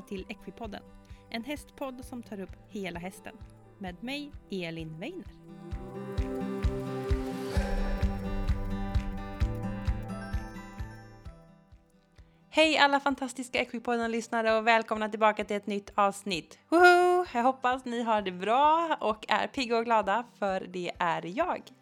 välkomna till Equipodden. En hästpodd som tar upp hela hästen. Med mig, Elin Weiner. Hej alla fantastiska Equipodden-lyssnare och välkomna tillbaka till ett nytt avsnitt. Woho! Jag hoppas ni har det bra och är pigga och glada, för det är jag.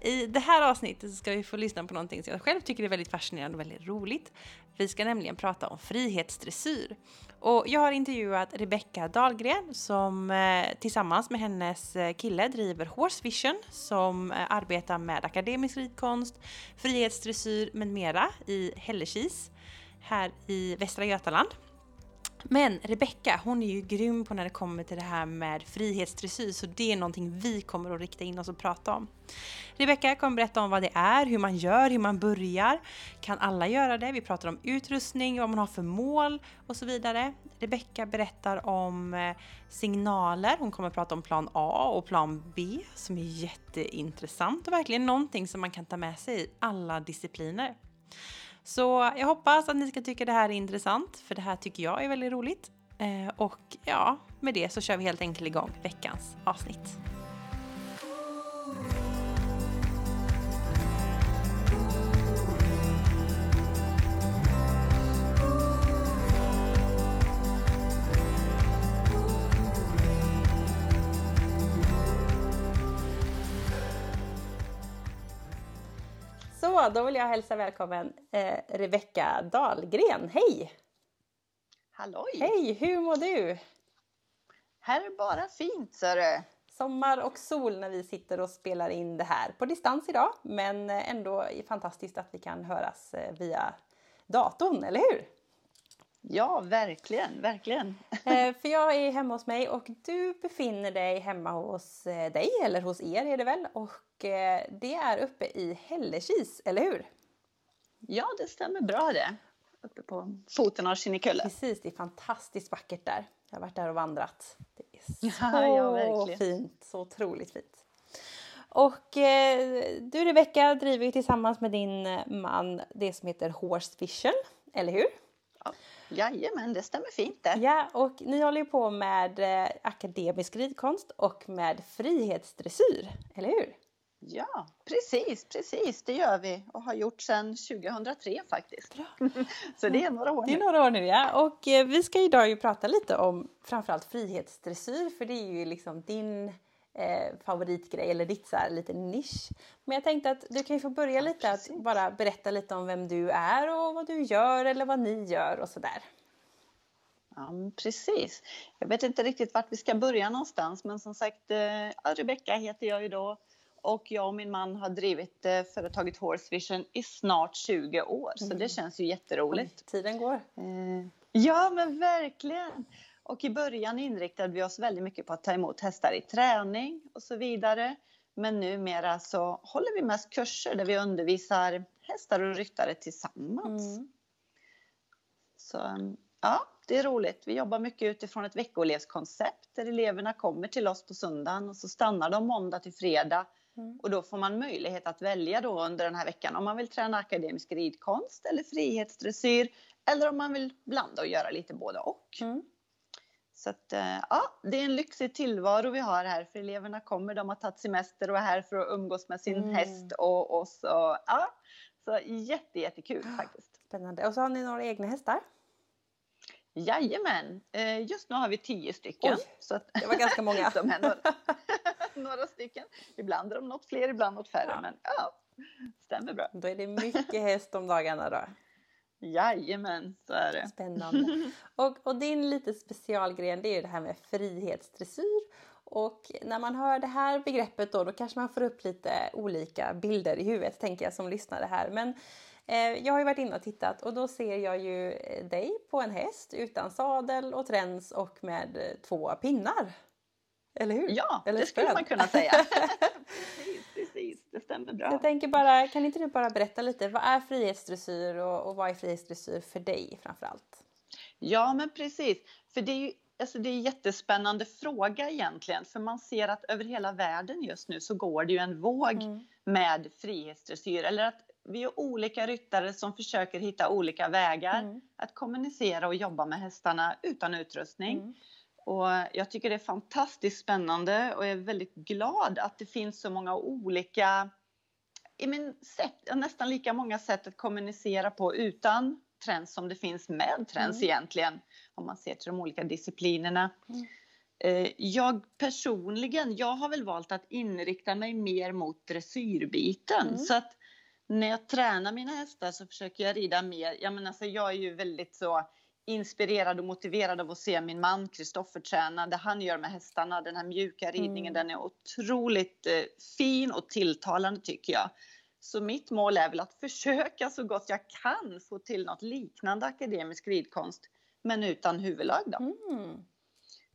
I det här avsnittet ska vi få lyssna på någonting som jag själv tycker är väldigt fascinerande och väldigt roligt. Vi ska nämligen prata om frihetsdressyr. Och jag har intervjuat Rebecka Dahlgren som eh, tillsammans med hennes eh, kille driver Horse Vision som eh, arbetar med akademisk ridkonst, frihetsdressyr med mera i Hällekis här i Västra Götaland. Men Rebecka, hon är ju grym på när det kommer till det här med frihetsdressyr, så det är någonting vi kommer att rikta in oss och prata om. Rebecka kommer berätta om vad det är, hur man gör, hur man börjar. Kan alla göra det? Vi pratar om utrustning, vad man har för mål och så vidare. Rebecka berättar om eh, signaler. Hon kommer prata om plan A och plan B som är jätteintressant och verkligen någonting som man kan ta med sig i alla discipliner. Så jag hoppas att ni ska tycka det här är intressant, för det här tycker jag är väldigt roligt. Eh, och ja, med det så kör vi helt enkelt igång veckans avsnitt. Så, då vill jag hälsa välkommen eh, Rebecka Dahlgren. Hej! Halloj! Hej, hur mår du? Här är bara fint, du. Sommar och sol när vi sitter och spelar in det här på distans idag, men ändå fantastiskt att vi kan höras eh, via datorn, eller hur? Ja, verkligen, verkligen. Eh, för jag är hemma hos mig och du befinner dig hemma hos eh, dig, eller hos er är det väl, och eh, det är uppe i Hällekis, eller hur? Ja, det stämmer bra det. Uppe på foten av Kinnekulle. Precis, det är fantastiskt vackert där. Jag har varit där och vandrat. Det är så Ja, ja, fint, så otroligt fint. Och eh, du Rebecka driver ju tillsammans med din man det som heter Horse Vision, eller hur? Ja. Jajamän, det stämmer fint det. Ja, och ni håller ju på med eh, akademisk ridkonst och med frihetsdressyr, eller hur? Ja, precis, precis. Det gör vi och har gjort sedan 2003 faktiskt. Så det är några år Det är nu. några år nu ja. Och eh, vi ska idag ju prata lite om framförallt frihetsdressyr för det är ju liksom din eh, favoritgrej eller ditt så här lite nisch. Men jag tänkte att du kan ju få börja lite att bara berätta lite om vem du är och vad du gör eller vad ni gör och sådär. Ja, precis. Jag vet inte riktigt vart vi ska börja någonstans, men som sagt, eh, Rebecka heter jag ju då och jag och min man har drivit eh, företaget Horse Vision i snart 20 år, så det känns ju jätteroligt. Tiden går. Eh, Ja, men verkligen. Och i början inriktade vi oss väldigt mycket på att ta emot hästar i träning och så vidare. Men numera så håller vi mest kurser där vi undervisar hästar och ryttare tillsammans. Mm. Så ja, det är roligt. Vi jobbar mycket utifrån ett veckoelevskoncept där eleverna kommer till oss på söndagen och så stannar de måndag till fredag. Mm. Och då får man möjlighet att välja då under den här veckan om man vill träna akademisk ridkonst eller frihetsdressyr eller om man vill blanda och göra lite både och. Mm. Så att, eh, ja, det är en lyxig tillvaro vi har här för eleverna kommer, de har tagit semester och är här för att umgås med sin Mm. häst och oss. Och, ja, så jätte, jättekul faktiskt. Spännande. Och så har ni några egna hästar. Jajamän, eh, just nu har vi tio stycken. Oj, så att, Det var ganska många. de är några, några stycken. Ibland är de något fler, ibland något färre. Ja. Men ja, stämmer bra. Då är det mycket häst om dagarna då. Jajamän, så är det. Spännande. Och, och din lite specialgren det är det här med frihetsdressyr. Och när man hör det här begreppet då, då kanske man får upp lite olika bilder i huvudet tänker jag som lyssnare här. Men eh, jag har ju varit inne och tittat och då ser jag ju eh, dig på en häst utan sadel och träns och med eh, två pinnar. Eller hur? Ja, Eller det skulle man kunna säga. stämmer bra. Jag tänker bara, kan inte du bara berätta lite, vad är frihetsdressyr och, och vad är frihetsdressyr för dig framförallt? Ja, men precis. För det är ju alltså det är en jättespännande fråga egentligen. För man ser att över hela världen just nu så går det ju en våg Mm. med frihetsdressyr. Eller att vi är olika ryttare som försöker hitta olika vägar Mm. att kommunicera och jobba med hästarna utan utrustning. Mm. Och jag tycker det är fantastiskt spännande och jag är väldigt glad att det finns så många olika, i min sätt, nästan lika många sätt att kommunicera på utan träns som det finns med träns Mm. egentligen. Om man ser till de olika disciplinerna. Mm. Eh, Jag personligen, jag har väl valt att inrikta mig mer mot dressyrbiten. Mm. Så att när jag tränar mina hästar så försöker jag rida mer. Jag, menar, alltså, jag är ju väldigt så inspirerad och motiverad av att se min man Kristoffer träna. Det han gör med hästarna, den här mjuka ridningen, Mm. den är otroligt eh, fin och tilltalande tycker jag. Så mitt mål är väl att försöka så gott jag kan få till något liknande akademisk ridkonst, men utan huvudlag då. Mm.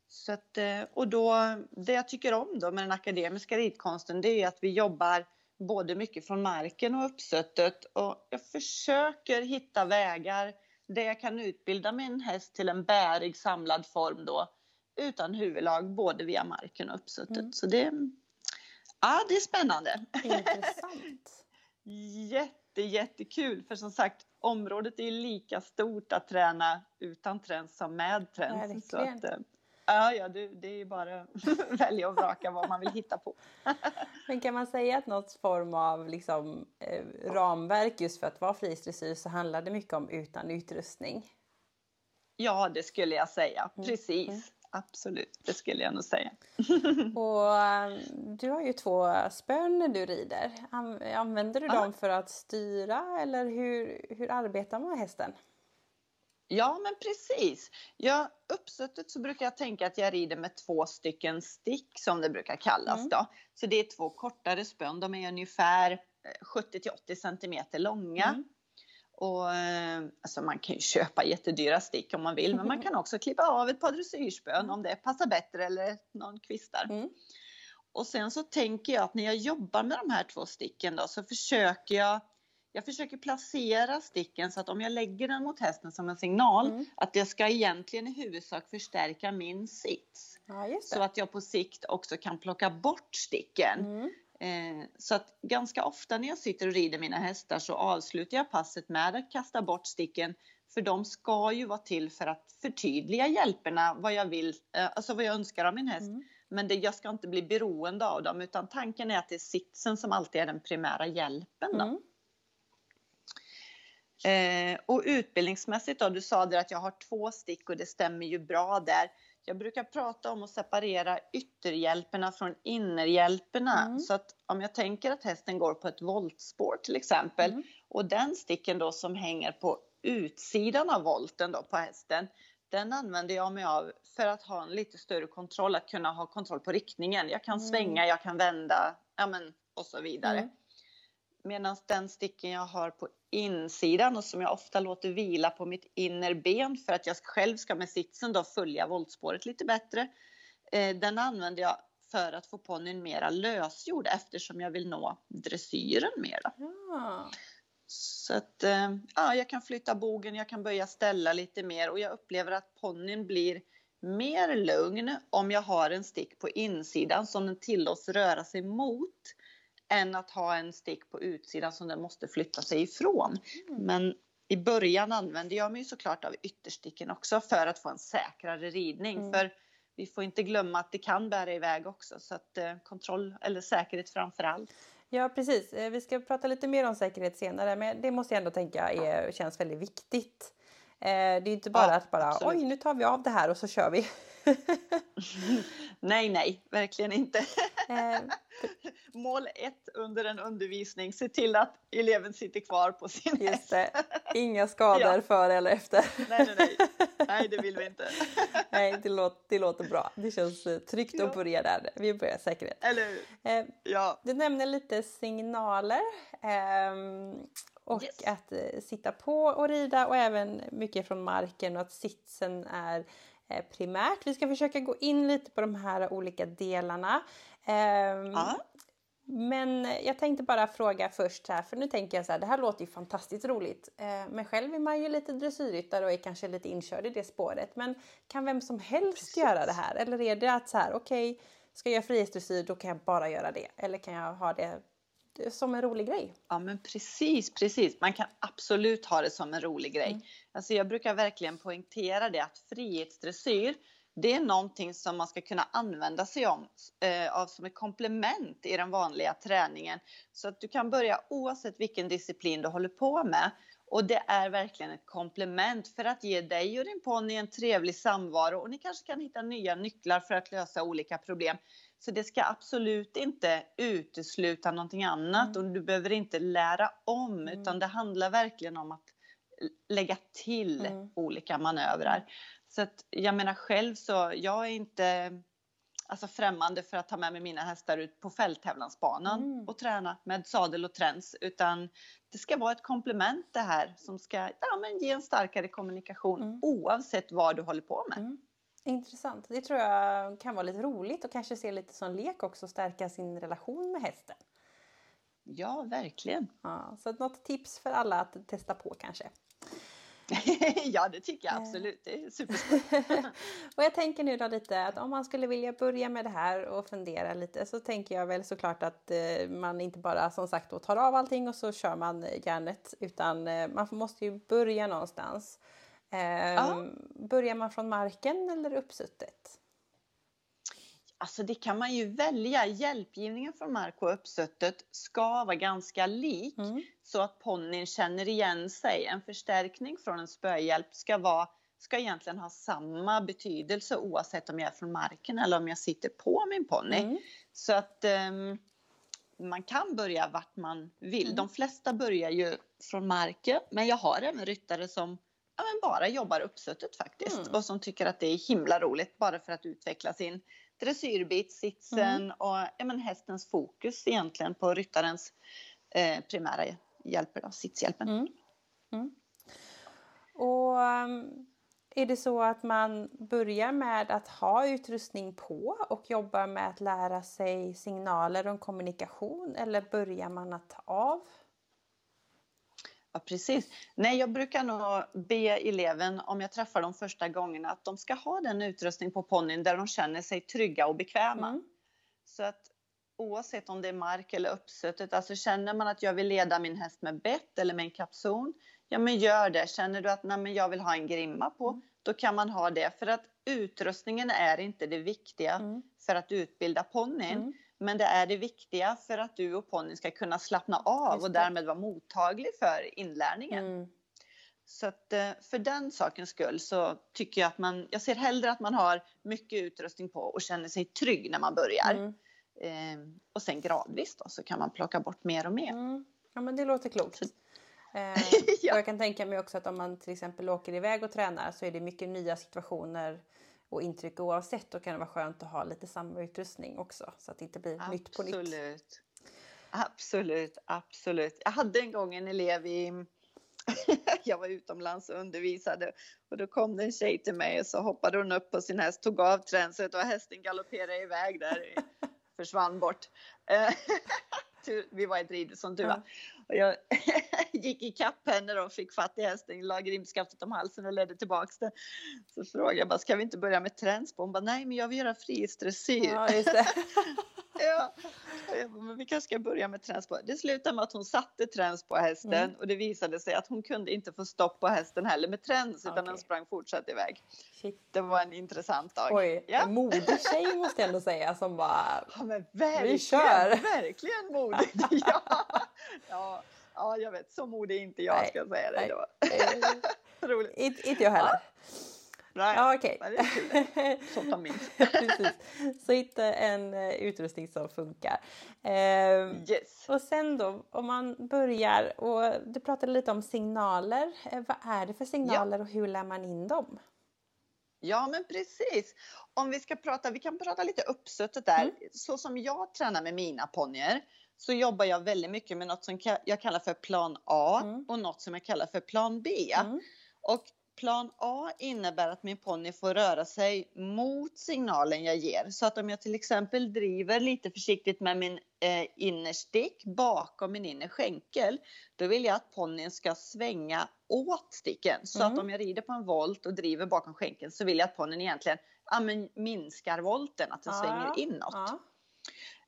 Så att, eh, och då, det jag tycker om då med den akademiska ridkonsten det är att vi jobbar både mycket från marken och uppsuttet och jag försöker hitta vägar där jag kan utbilda min häst till en bärig samlad form då utan huvudlag både via marken och uppsuttet. Mm. Så det, ja, det är spännande. Intressant. Jätte, jättekul för som sagt området är lika stort att träna utan träns som med träns. Så Verkligen. att, ja, ja, det, det är ju bara att välja och vraka vad man vill hitta på. Men kan man säga att något form av liksom, eh, ramverk just för att vara frihetsdressyr så handlar det mycket om utan utrustning? Ja, det skulle jag säga. Mm, Precis. mm. Absolut, det skulle jag nog säga. Och eh, du har ju två spön när du rider. An- Använder du Ja. dem för att styra eller hur, hur arbetar man med hästen? Ja, men precis. Ja, uppsuttet så brukar jag tänka att jag rider med två stycken stick som det brukar kallas Mm. då. Så det är två kortare spön. De är ungefär eh, 70 till 80 centimeter långa. Mm. Och, eh, alltså man kan ju köpa jättedyra stick om man vill, men man kan också klippa av ett par dressyrspön om det passar bättre eller någon kvistar. Mm. Och sen så tänker jag att när jag jobbar med de här två sticken då så försöker jag jag försöker placera sticken så att om jag lägger den mot hästen som en signal Mm. att det ska egentligen i huvudsak förstärka min sits. Ja, Så att jag på sikt också kan plocka bort sticken. Mm. Eh, så att ganska ofta när jag sitter och rider mina hästar så avslutar jag passet med att kasta bort sticken. För de ska ju vara till för att förtydliga hjälperna, vad jag vill, eh, alltså vad jag önskar av min häst. Mm. Men det, jag ska inte bli beroende av dem utan tanken är att det är sitsen som alltid är den primära hjälpen. Då. Mm. Eh, och utbildningsmässigt då, du sa det att jag har två stick och det stämmer ju bra där. Jag brukar prata om att separera ytterhjälperna från innerhjälperna. Mm. Så att om jag tänker att hästen går på ett voltspår till exempel Mm. och den sticken då som hänger på utsidan av volten då på hästen. Den använder jag mig av för att ha en lite större kontroll, att kunna ha kontroll på riktningen. Jag kan Mm. svänga, jag kan vända, ja men och så vidare. Medan den sticken jag har på insidan och som jag ofta låter vila på mitt innerben för att jag själv ska med sitsen då följa voltspåret lite bättre. Eh, den använder jag för att få ponnyn mera lösgjord eftersom jag vill nå dressyren mer. Ja. Så att eh, ja, jag kan flytta bogen, jag kan börja ställa lite mer och jag upplever att ponnyn blir mer lugn om jag har en stick på insidan som den tillåts röra sig mot än att ha en stick på utsidan som den måste flytta sig ifrån. Mm. Men i början använde jag mig såklart av yttersticken också för att få en säkrare ridning. Mm. För vi får inte glömma att det kan bära iväg också så att eh, kontroll eller säkerhet framför allt. Ja, precis. Eh, Vi ska prata lite mer om säkerhet senare, men det måste jag ändå tänka är, känns väldigt viktigt. Eh, Det är inte bara Ja, att bara absolut. oj, nu tar vi av det här och så kör vi. Nej, nej, verkligen inte. Eh, Mål ett under en undervisning, se till att eleven sitter kvar på sin Just det. Inga skador Ja. före eller efter. Nej, nej, nej. Nej, det vill vi inte. Nej, det låter, det låter bra. Det känns eh, tryggt Ja. att börja där. Vi börjar säkerhet. Eller hur? Eh, Ja. Du nämner lite signaler ehm, och Yes. att eh, sitta på och rida och även mycket från marken och att sitsen är eh, primärt. Vi ska försöka gå in lite på de här olika delarna. Ehm, Ja. Men jag tänkte bara fråga först här, för nu tänker jag så här, det här låter ju fantastiskt roligt. Eh, men själv är man ju lite dressyrryttare och är kanske lite inkörd i det spåret. Men kan vem som helst Precis. göra det här? Eller är det att så här, okej, ska jag göra frihetsdressyr då kan jag bara göra det. Eller kan jag ha det som en rolig grej. Ja men precis, precis. Man kan absolut ha det som en rolig grej. Mm. Alltså jag brukar verkligen poängtera det att frihetsdressyr det är någonting som man ska kunna använda sig om, eh, av som ett komplement i den vanliga träningen. Så att du kan börja oavsett vilken disciplin du håller på med. Och det är verkligen ett komplement för att ge dig och din ponny en trevlig samvaro och ni kanske kan hitta nya nycklar för att lösa olika problem. Så det ska absolut inte utesluta någonting annat mm. och du behöver inte lära om mm. utan det handlar verkligen om att lägga till mm. olika manövrar. Så att jag menar själv så, jag är inte alltså främmande för att ta med mig mina hästar ut på fälttävlansbanan mm. och träna med sadel och träns utan det ska vara ett komplement det här som ska ja, men ge en starkare kommunikation mm. oavsett vad du håller på med. Mm. Intressant. Det tror jag kan vara lite roligt och kanske se lite som lek också, stärka sin relation med hästen. Ja, verkligen. Ja, så något tips för alla att testa på kanske. ja, det tycker jag absolut. Det är superskoj. och jag tänker nu då lite att om man skulle vilja börja med det här och fundera lite så tänker jag väl såklart att eh, man inte bara som sagt då tar av allting och så kör man järnet utan eh, man måste ju börja någonstans. Eh, ja. Börjar man från marken eller uppsuttet? Alltså det kan man ju välja. Hjälpgivningen från mark och uppsuttet ska vara ganska lik mm. så att ponnyn känner igen sig. En förstärkning från en spöhjälp ska, vara, ska egentligen ha samma betydelse oavsett om jag är från marken eller om jag sitter på min ponny. Mm. Så att um, man kan börja vart man vill. Mm. De flesta börjar ju från marken men jag har även ryttare som ja, bara jobbar uppsuttet faktiskt mm. och som tycker att det är himla roligt bara för att utveckla sin dressyrbit, sitsen mm. och ja, men hästens fokus egentligen på ryttarens eh, primära hjälper, då, sitshjälpen. Mm. Mm. Och um, är det så att man börjar med att ha utrustning på och jobbar med att lära sig signaler och kommunikation eller börjar man att ta av? Ja, precis. Nej, jag brukar nog be eleven, om jag träffar dem första gångerna, att de ska ha den utrustning på ponnyn där de känner sig trygga och bekväma. Mm. Så att oavsett om det är mark eller uppsuttet, alltså känner man att jag vill leda min häst med bett eller med en kapson, ja men gör det. Känner du att nej, jag vill ha en grimma på, mm. då kan man ha det. För att utrustningen är inte det viktiga mm. för att utbilda ponnyn. Men det är det viktiga för att du och ponnyn ska kunna slappna av och därmed vara mottaglig för inlärningen. Mm. Så att eh, för den sakens skull så tycker jag att man, jag ser hellre att man har mycket utrustning på och känner sig trygg när man börjar. Mm. Eh, och sen gradvis då så kan man plocka bort mer och mer. Mm. Ja men det låter klokt. Eh, ja. Jag kan tänka mig också att om man till exempel åker iväg och tränar så är det mycket nya situationer och intryck oavsett. Då kan det vara skönt att ha lite samma utrustning också så att det inte blir absolut. nytt på nytt. Absolut, absolut. Jag hade en gång en elev i jag var utomlands och undervisade och då kom det en tjej till mig och så hoppade hon upp på sin häst, tog av tränset och hästen galopperade iväg där, försvann bort. Eh, Vi var i ett rid som tur var. Och jag gick i kapp henne och fick fatt i hästen, la grimskaftet om halsen och ledde tillbaks den. Så frågade jag bara, ska vi inte börja med tränspo? Hon bara, nej men jag vill göra frihetsdressyr. Ja. ja. Men vi kanske ska börja med träns på. Det slutade med att hon satte träns på hästen mm. och det visade sig att hon kunde inte få stopp på hästen heller med träns utan den sprang fortsatt iväg. Shit. Det var en intressant dag. Oj, ja. en modig tjej måste jag ändå säga som bara, ja, men verkligen, vi kör. Verkligen modigt. ja. ja. Ja, jag vet. Så modig är inte jag Nej. ska jag säga dig då. Roligt. Inte jag heller. Nej, ja, okay. Nej, Sånt har minst. Så hitta en uh, utrustning som funkar. Uh, yes. Och sen då om man börjar och du pratade lite om signaler. Uh, vad är det för signaler ja. och hur lär man in dem? Ja men precis. Om vi ska prata, vi kan prata lite uppsuttet där. Mm. Så som jag tränar med mina ponnyer så jobbar jag väldigt mycket med något som jag kallar för plan A mm. och något som jag kallar för plan B. Mm. Och plan A innebär att min ponny får röra sig mot signalen jag ger. Så att om jag till exempel driver lite försiktigt med min eh, innerstick bakom min innerskänkel, då vill jag att ponnyn ska svänga åt sticken. Så mm. att om jag rider på en volt och driver bakom skänkeln så vill jag att ponnyn egentligen ja, men minskar volten, att den ja. svänger inåt. Ja.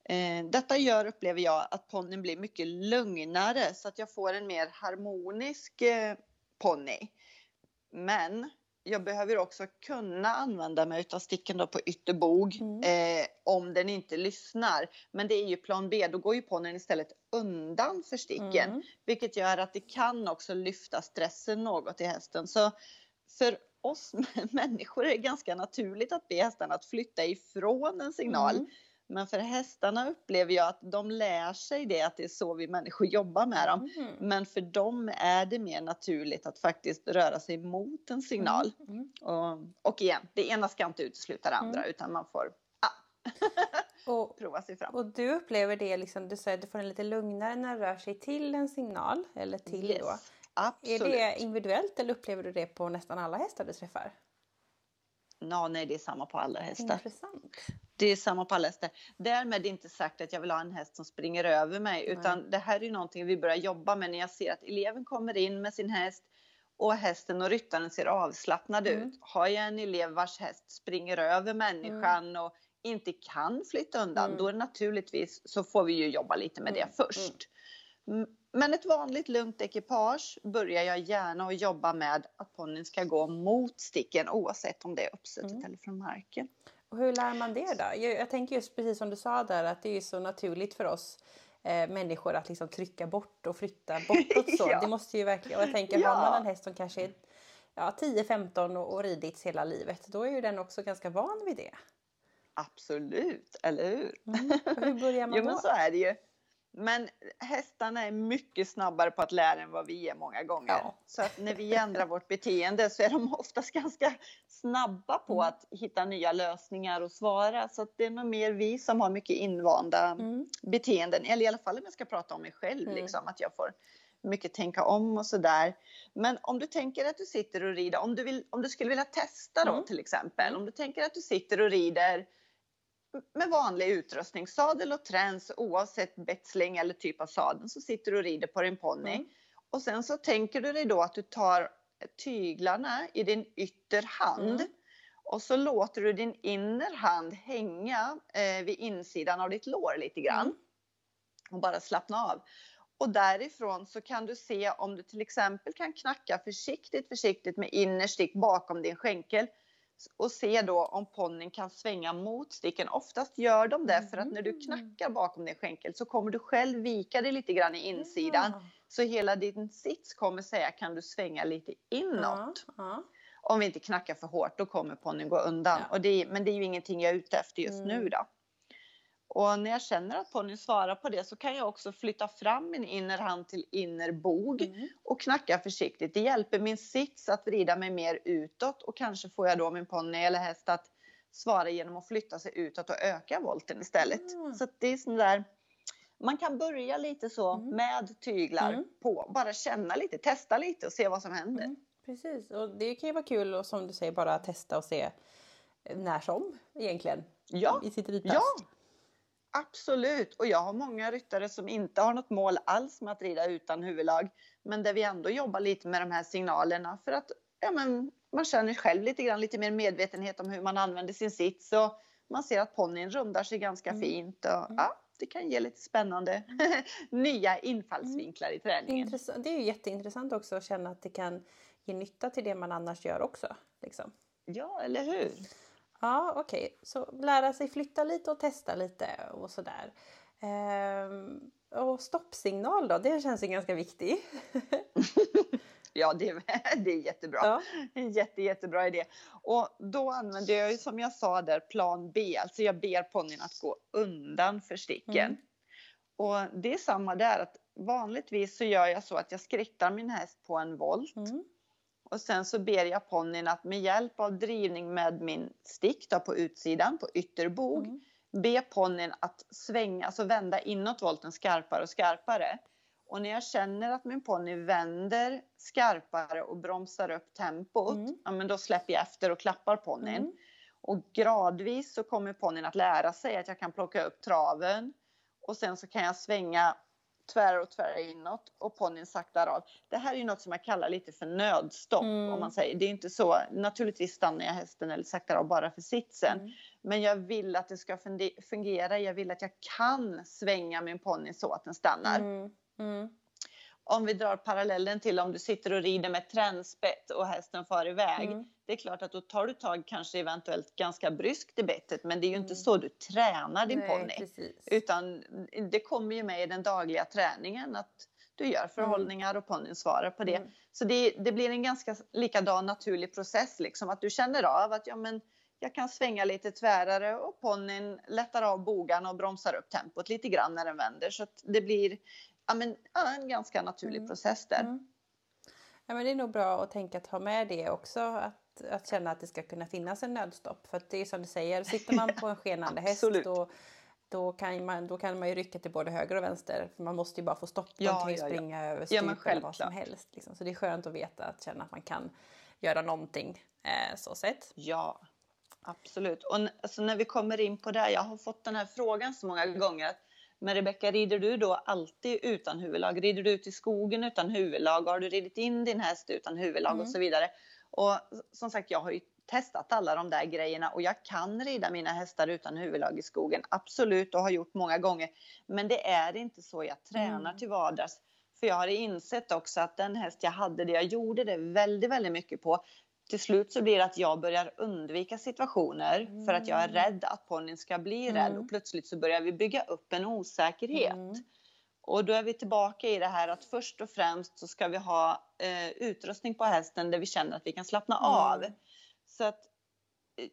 Eh, detta gör, upplever jag, att ponnyn blir mycket lugnare så att jag får en mer harmonisk eh, ponny. Men jag behöver också kunna använda mig av sticken då på ytterbog mm. eh, om den inte lyssnar. Men det är ju plan B, då går ju ponnyn istället undan för sticken. Mm. Vilket gör att det kan också lyfta stressen något i hästen. Så för oss människor är det ganska naturligt att be hästarna att flytta ifrån en signal. Mm. Men för hästarna upplever jag att de lär sig det, att det är så vi människor jobbar med dem. Mm. Men för dem är det mer naturligt att faktiskt röra sig mot en signal. Mm. mm. Och, och igen, det ena ska inte utesluta det andra mm. utan man får och, prova sig fram. Och du upplever det, liksom, du säger att du får en lite lugnare när den rör sig till en signal, eller till yes, då. Absolut. Är det individuellt eller upplever du det på nästan alla hästar du träffar? Ja, nej, det är samma på alla hästar. Intressant. Det är samma på alla hästar. Därmed inte sagt att jag vill ha en häst som springer över mig, Nej. utan det här är någonting vi börjar jobba med när jag ser att eleven kommer in med sin häst och hästen och ryttaren ser avslappnad mm. ut. Har jag en elev vars häst springer över människan mm. och inte kan flytta undan, mm. då är naturligtvis så får vi ju jobba lite med det mm. först. Men ett vanligt lugnt ekipage börjar jag gärna att jobba med att ponnyn ska gå mot sticken oavsett om det är uppsuttet mm. eller från marken. Och hur lär man det då? Jag, tänker just precis som du sa där att det är så naturligt för oss eh, människor att liksom trycka bort och flytta bortåt så. ja. Det måste ju verkligen, och jag tänker ja. har man en häst som kanske är ja, 10-15 och, och ridits hela livet då är ju den också ganska van vid det. Absolut, eller hur? Mm. hur börjar man jo, då? Men så är det ju. Men hästarna är mycket snabbare på att lära än vad vi är många gånger. Ja. Så att när vi ändrar vårt beteende så är de oftast ganska snabba på mm. att hitta nya lösningar och svara. Så det är nog mer vi som har mycket invanda mm. beteenden. Eller i alla fall om jag ska prata om mig själv, mm. liksom, att jag får mycket tänka om och sådär. Men om du tänker att du sitter och rider, om du, vill, om du skulle vilja testa då mm. till exempel, om du tänker att du sitter och rider med vanlig utrustning, sadel och träns oavsett betsling eller typ av sadel så sitter du och rider på din ponny. Mm. Och sen så tänker du dig då att du tar tyglarna i din ytterhand mm. och så låter du din innerhand hänga eh, vid insidan av ditt lår lite grann. Mm. Och bara slappna av. Och därifrån så kan du se om du till exempel kan knacka försiktigt, försiktigt med innerstick bakom din skänkel och se då om ponnyn kan svänga mot sticken. Oftast gör de det för att när du mm. knackar bakom din skänkel så kommer du själv vika dig lite grann i insidan. Ja. Så hela din sits kommer säga kan du svänga lite inåt. Ja, ja. Om vi inte knackar för hårt då kommer ponnyn gå undan. Och det, men det är ju ingenting jag är ute efter just mm. nu då. Och när jag känner att ponnyn svarar på det så kan jag också flytta fram min innerhand till innerbog mm. och knacka försiktigt. Det hjälper min sits att vrida mig mer utåt och kanske får jag då min ponny eller häst att svara genom att flytta sig utåt och öka volten istället. Mm. Så det är sån där man kan börja lite så mm. med tyglar mm. på, bara känna lite, testa lite och se vad som händer. Mm. Precis, och det kan ju vara kul och som du säger bara testa och se när som egentligen. Ja, i sitt ridpass. ja. Absolut, och jag har många ryttare som inte har något mål alls med att rida utan huvudlag. Men där vi ändå jobbar lite med de här signalerna för att ja, men man känner själv lite grann lite mer medvetenhet om hur man använder sin sits och man ser att ponnyn rundar sig ganska mm. fint. Och, mm. ja, det kan ge lite spännande nya infallsvinklar i träningen. Intressant. Det är ju jätteintressant också att känna att det kan ge nytta till det man annars gör också. Liksom. Ja, eller hur? Ja, okej. Okay. Så lära sig flytta lite och testa lite och sådär. Ehm, och stoppsignal då, det känns ju ganska viktig. ja, det, det är jättebra. Ja. En jätte, jättebra idé. Och då använder jag ju som jag sa där plan B, alltså jag ber ponnyn att gå undan för sticken. Mm. Och det är samma där, att vanligtvis så gör jag så att jag skrittar min häst på en volt. Mm. Och sen så ber jag ponnyn att med hjälp av drivning med min stick då på utsidan, på ytterbog, mm. be ponnyn att svänga, alltså vända inåt volten skarpare och skarpare. Och när jag känner att min ponny vänder skarpare och bromsar upp tempot, mm. ja, men då släpper jag efter och klappar ponnyn. Mm. Och gradvis så kommer ponnyn att lära sig att jag kan plocka upp traven och sen så kan jag svänga tvärar och tvärar inåt och ponnyn saktar av. Det här är något som jag kallar lite för nödstopp mm. om man säger. Det är inte så, naturligtvis stannar jag hästen eller saktar av bara för sitsen. Mm. Men jag vill att det ska fungera. Jag vill att jag kan svänga min ponny så att den stannar. Mm. Mm. Om vi drar parallellen till om du sitter och rider med tränspett och hästen far iväg. Mm. Det är klart att då tar du tag kanske eventuellt ganska bryskt i bettet men det är ju inte mm. så du tränar din ponny. Utan det kommer ju med i den dagliga träningen att du gör förhållningar och ponnyn svarar på det. Mm. Så det, det, blir en ganska likadan naturlig process liksom att du känner av att ja men jag kan svänga lite tvärare och ponnyn lättar av bogarna och bromsar upp tempot lite grann när den vänder. Så att det blir ja, men, ja, en ganska naturlig mm. process där. Mm. Ja, men det är nog bra att tänka att ha med det också. Att, att känna att det ska kunna finnas en nödstopp. För att det är som du säger, sitter man på en skenande häst då, då, kan man, då kan man ju rycka till både höger och vänster. För man måste ju bara få stopp. Ja, man kan ju ja, springa ja. över stup ja, eller vad som helst. Liksom. Så det är skönt att veta, att känna att man kan göra någonting eh, så sett. Ja, absolut. Och alltså, när vi kommer in på det, jag har fått den här frågan så många gånger. Men Rebecka, rider du då alltid utan huvudlag? Rider du ut i skogen utan huvudlag? Har du ridit in din häst utan huvudlag mm. och så vidare? Och som sagt, jag har ju testat alla de där grejerna och jag kan rida mina hästar utan huvudlag i skogen. Absolut och har gjort många gånger. Men det är inte så jag tränar mm. till vardags. För jag har insett också att den häst jag hade, det jag gjorde det väldigt, väldigt mycket på. Till slut så blir det att jag börjar undvika situationer mm. för att jag är mm. rädd att ponnyn ska bli rädd mm. och plötsligt så börjar vi bygga upp en osäkerhet. Mm. Och då är vi tillbaka i det här att först och främst så ska vi ha eh, utrustning på hästen där vi känner att vi kan slappna av. Så att eh,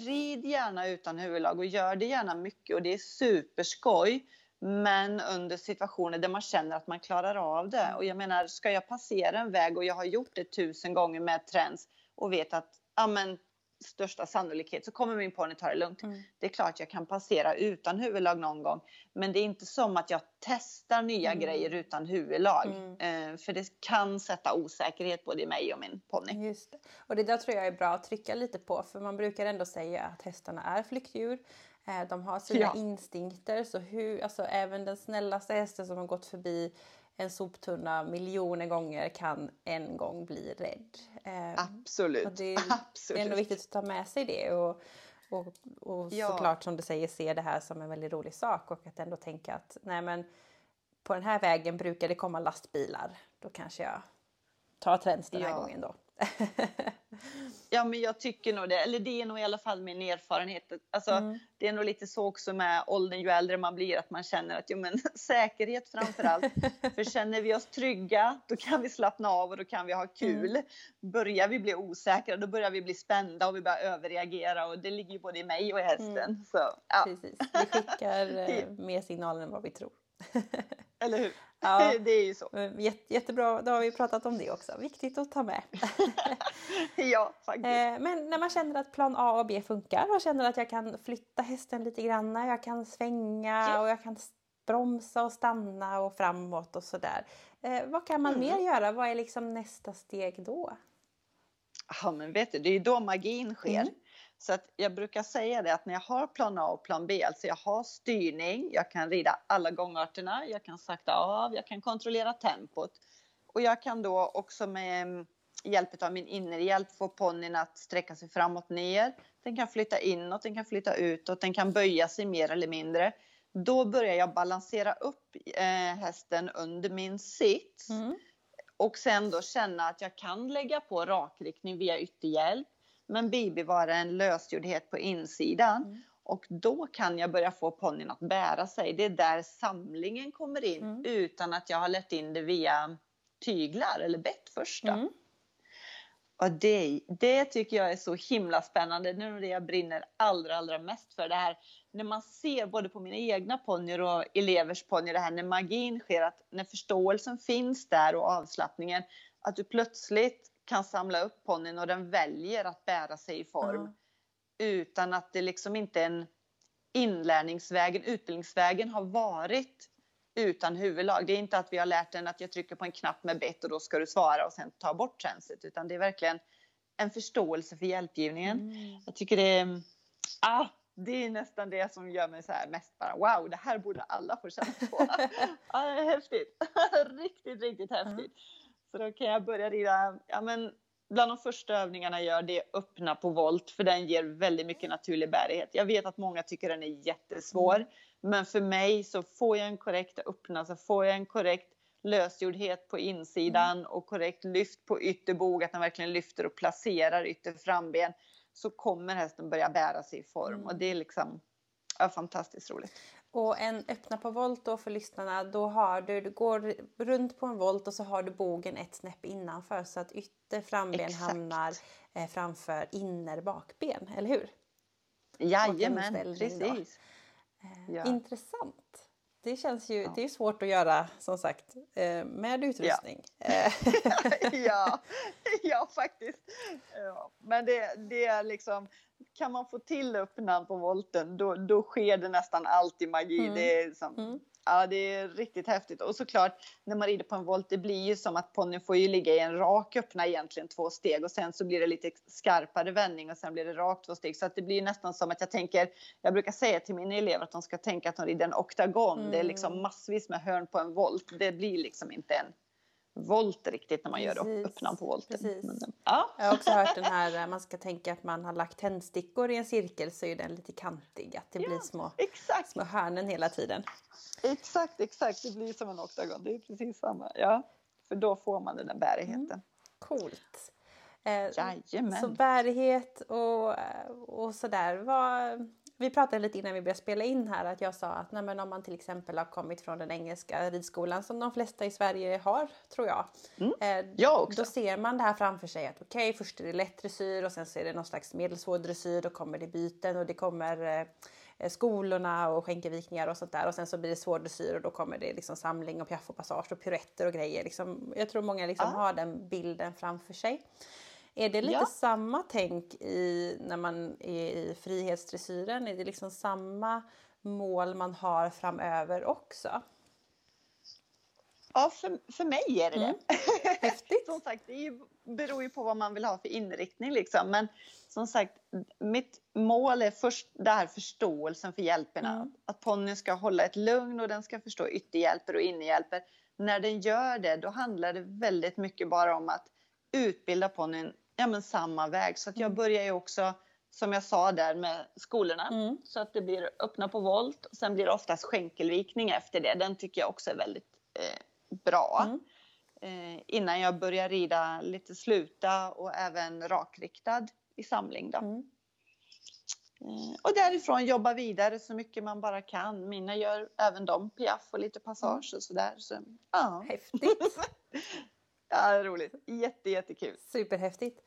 rid gärna utan huvudlag och gör det gärna mycket och det är superskoj. Men under situationer där man känner att man klarar av det. Och jag menar, ska jag passera en väg och jag har gjort det tusen gånger med trends och vet att ja, men, största sannolikhet så kommer min ponny ta det lugnt. Mm. Det är klart jag kan passera utan huvudlag någon gång. Men det är inte som att jag testar nya mm. grejer utan huvudlag. Mm. Eh, för det kan sätta osäkerhet både i mig och min ponny. Just det. Och det där tror jag är bra att trycka lite på. För man brukar ändå säga att hästarna är flyktdjur. Eh, de har sina ja. instinkter. Så hur, alltså, även den snällaste hästen som har gått förbi en soptunna miljoner gånger kan en gång bli rädd. Ehm, Absolut. Det, Absolut. det är ändå viktigt att ta med sig det och, och, och ja. såklart som du säger se det här som en väldigt rolig sak och att ändå tänka att nej men på den här vägen brukar det komma lastbilar. Då kanske jag tar trends den här ja. gången då. ja, men jag tycker nog det. Eller det är nog i alla fall min erfarenhet. Alltså, mm. Det är nog lite så också med åldern, ju äldre man blir, att man känner att jo, men, säkerhet framför allt. För känner vi oss trygga, då kan vi slappna av och då kan vi ha kul. Mm. Börjar vi bli osäkra, då börjar vi bli spända och vi börjar överreagera. Och det ligger ju både i mig och i hästen. Mm. Så, ja. Precis, vi skickar eh, mer signaler än vad vi tror. Eller hur? Ja, det är ju så. jättebra, då har vi pratat om det också. Viktigt att ta med. ja, faktiskt. Eh, men när man känner att plan A och B funkar och känner att jag kan flytta hästen lite grann, jag kan svänga ja. och jag kan bromsa och stanna och framåt och sådär. Eh, vad kan man mm. mer göra? Vad är liksom nästa steg då? Ja, men vet du, det är ju då magin sker. Mm. Så att jag brukar säga det att när jag har plan A och plan B, alltså jag har styrning, jag kan rida alla gångarterna, jag kan sakta av, jag kan kontrollera tempot. Och jag kan då också med hjälp av min innerhjälp få ponnyn att sträcka sig framåt ner. Den kan flytta inåt, den kan flytta utåt, den kan böja sig mer eller mindre. Då börjar jag balansera upp eh, hästen under min sitt. Mm. Och sen då känna att jag kan lägga på rakriktning via ytterhjälp men bibevara en lösgjordhet på insidan. Mm. Och då kan jag börja få ponnyn att bära sig. Det är där samlingen kommer in mm. utan att jag har lett in det via tyglar eller bett först. Mm. Och det, det tycker jag är så himla spännande. Det är det jag brinner allra, allra mest för. Det här när man ser både på mina egna ponnyer och elevers ponnyer, det här när magin sker, att när förståelsen finns där och avslappningen, att du plötsligt kan samla upp ponnyn och den väljer att bära sig i form. Mm. Utan att det liksom inte är en inlärningsvägen, utbildningsvägen har varit utan huvudlag. Det är inte att vi har lärt den att jag trycker på en knapp med bett och då ska du svara och sen ta bort transit. Utan det är verkligen en förståelse för hjälpgivningen. Mm. Jag tycker det är, ah, det är nästan det som gör mig så här mest bara wow, det här borde alla få känna på. ah, häftigt! riktigt, riktigt häftigt. Mm. Så då kan jag börja rida, ja men bland de första övningarna jag gör det är öppna på volt för den ger väldigt mycket naturlig bärighet. Jag vet att många tycker den är jättesvår, men för mig så får jag en korrekt öppna så får jag en korrekt lösgjordhet på insidan och korrekt lyft på ytterbog, att den verkligen lyfter och placerar ytter framben så kommer hästen börja bära sig i form mm. och det är liksom ja, fantastiskt roligt. Och en öppna på volt då för lyssnarna, då har du, du går runt på en volt och så har du bogen ett snäpp innanför så att ytter framben Exakt. hamnar eh, framför inner bakben, eller hur? Jajamän, precis. Eh, ja. Intressant. Det känns ju, ja. det är svårt att göra som sagt eh, med utrustning. Ja, ja. ja faktiskt. Ja. Men det, det är liksom, kan man få till öppnan på volten då, då sker det nästan alltid magi. Mm. Det, är som, mm. Ja, det är riktigt häftigt. Och såklart när man rider på en volt det blir ju som att ponnyn får ju ligga i en rak öppna egentligen två steg och sen så blir det lite skarpare vändning och sen blir det rakt två steg. Så att det blir nästan som att jag tänker, jag brukar säga till mina elever att de ska tänka att de rider en oktagon. Mm. Det är liksom mm. massvis med hörn på en volt. Det blir liksom inte en volt riktigt när man Precis. gör öppna på volten. Men, ja. Jag har också hört den här, eh, man ska tänka att man har lagt tändstickor i en cirkel så är den lite kantig, att det ja, blir små, exakt. små hörnen hela tiden. Exakt, exakt, det blir som en oktagon, det är precis samma. Ja, för då får man den där bärigheten. Mm. Coolt. Eh, Så bärighet och, och sådär. Vad, vi pratade lite innan vi började spela in här att jag sa att nej, om man till exempel har kommit från den engelska ridskolan som de flesta i Sverige har, tror jag. Mm. Eh, jag också. Då ser man det här framför sig att okej, okay, först är det lätt dressyr och sen så är det någon slags medelsvår dressyr, då kommer det byten och det kommer eh, skolorna och skänkevikningar och sånt där och sen så blir det svår dressyr och då kommer det liksom samling och piaff och passage och piruetter och grejer. Liksom, jag tror många liksom ah. har den bilden framför sig. Är det lite ja. samma tänk i, när man är i frihetsdressyren? Är det liksom samma mål man har framöver också? Ja, för, för mig är det mm. det. Häftigt. som sagt, det ju, beror ju på vad man vill ha för inriktning. Liksom. Men som sagt, mitt mål är först det här förståelsen för hjälperna. Mm. Att ponnyn ska hålla ett lugn och den ska förstå ytterhjälper och innerhjälper. När den gör det, då handlar det väldigt mycket bara om att utbilda ponnyn ja, men samma väg. Så att jag mm. börjar ju också, som jag sa där med skolorna, mm. så att det blir öppna på volt. Sen blir det oftast skänkelvikning efter det. Den tycker jag också är väldigt eh, bra. Mm. Eh, innan jag börjar rida lite sluta och även rakriktad i samling. Då. Mm. Eh, och därifrån jobba vidare så mycket man bara kan. Mina gör även de piaff och lite passage och sådär. Så, ja. Häftigt! Ja, roligt. Jätte, jättekul. Superhäftigt.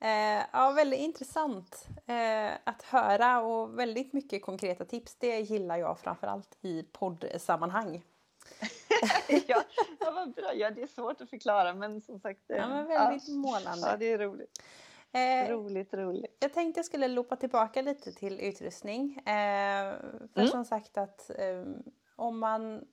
Eh, ja, väldigt intressant eh, att höra och väldigt mycket konkreta tips. Det gillar jag framförallt i poddsammanhang. ja, ja, vad bra. Ja, det är svårt att förklara men som sagt. Eh, ja, men väldigt ja, målande. Ja, det är roligt. Eh, roligt, roligt. Jag tänkte jag skulle loopa tillbaka lite till utrustning. Eh, för mm. som sagt att eh, om man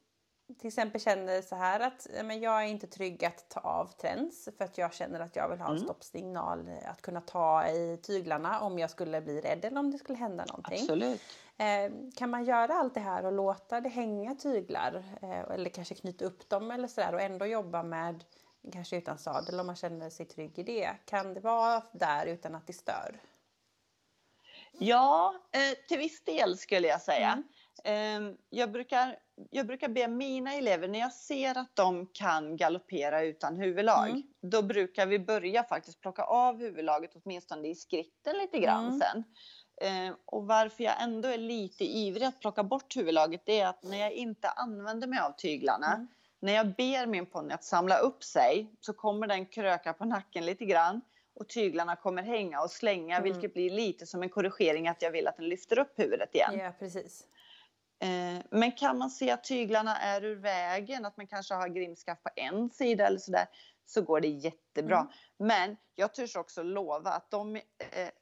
till exempel känner så här att men jag är inte trygg att ta av trends för att jag känner att jag vill ha en mm. stoppsignal att kunna ta i tyglarna om jag skulle bli rädd eller om det skulle hända någonting. Absolut. Eh, kan man göra allt det här och låta det hänga tyglar eh, eller kanske knyta upp dem eller sådär och ändå jobba med kanske utan sadel om man känner sig trygg i det. Kan det vara där utan att det stör? Ja, eh, till viss del skulle jag säga. Mm. Ehm, jag brukar, jag brukar be mina elever, när jag ser att de kan galoppera utan huvudlag, mm. då brukar vi börja faktiskt plocka av huvudlaget åtminstone i skritten lite grann mm. sen. Ehm, och varför jag ändå är lite ivrig att plocka bort huvudlaget, det är att när jag inte använder mig av tyglarna, mm. när jag ber min ponny att samla upp sig, så kommer den kröka på nacken lite grann och tyglarna kommer hänga och slänga, mm. vilket blir lite som en korrigering att jag vill att den lyfter upp huvudet igen. Ja, precis. Eh, men kan man se att tyglarna är ur vägen, att man kanske har grimskaft på en sida eller sådär, så går det jättebra. Mm. Men jag törs också lova att de eh,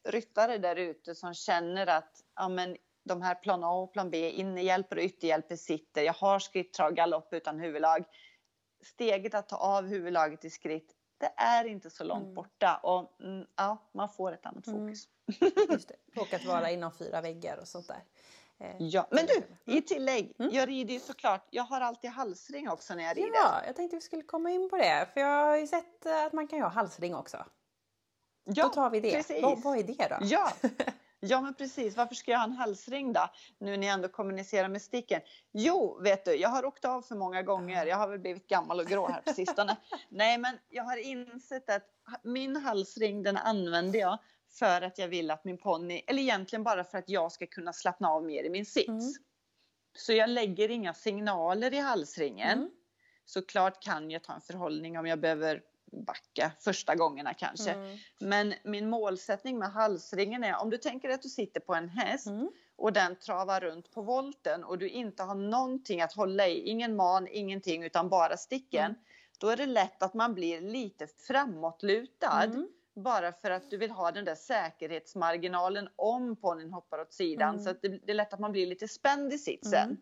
ryttare där ute som känner att ja, men de här plan A och plan B, innerhjälper och ytterhjälper sitter, jag har skritttrav galopp utan huvudlag. Steget att ta av huvudlaget i skritt, det är inte så långt mm. borta och mm, ja, man får ett annat mm. fokus. Just det. Och att vara inom fyra väggar och sånt där. Eh, ja, men du, i mm. tillägg, mm. jag rider ju såklart, jag har alltid halsring också när jag rider. Ja, jag tänkte vi skulle komma in på det, för jag har ju sett att man kan ha halsring också. Ja, då tar vi det. Precis. Vad, vad är det då? Ja. Ja, men precis. Varför ska jag ha en halsring då? Nu när jag ändå kommunicerar med sticken. Jo, vet du, jag har åkt av för många gånger. Jag har väl blivit gammal och grå här på sistone. Nej, men jag har insett att min halsring, den använder jag för att jag vill att min ponny, eller egentligen bara för att jag ska kunna slappna av mer i min sits. Mm. Så jag lägger inga signaler i halsringen. Mm. Såklart kan jag ta en förhållning om jag behöver backa första gångerna kanske. Mm. Men min målsättning med halsringen är om du tänker att du sitter på en häst mm. och den travar runt på volten och du inte har någonting att hålla i, ingen man, ingenting utan bara sticken. Mm. Då är det lätt att man blir lite framåtlutad mm. Bara för att du vill ha den där säkerhetsmarginalen om ponnyn hoppar åt sidan mm. så att det, det, är lätt att man blir lite spänd i sitsen. Mm.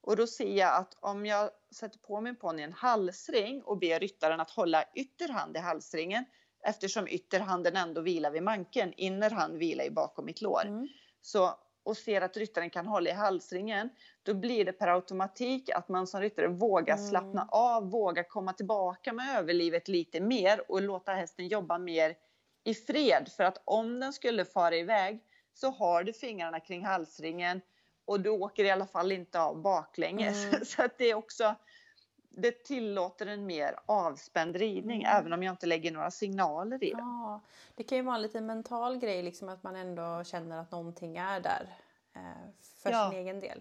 Och då ser jag att om jag sätter på min ponny en halsring och ber ryttaren att hålla ytterhand i halsringen eftersom ytterhanden ändå vilar vid manken, innerhand vilar ju bakom mitt lår. Mm. Så, och ser att ryttaren kan hålla i halsringen, då blir det per automatik att man som ryttare vågar mm. slappna av, vågar komma tillbaka med överlivet lite mer och låta hästen jobba mer i fred. För att om den skulle fara iväg så har du fingrarna kring halsringen och du åker i alla fall inte av baklänges. Mm. Så att det är också det tillåter en mer avspänd ridning mm. även om jag inte lägger några signaler i det. Ja, det kan ju vara en liten mental grej liksom att man ändå känner att någonting är där eh, för ja. sin egen del.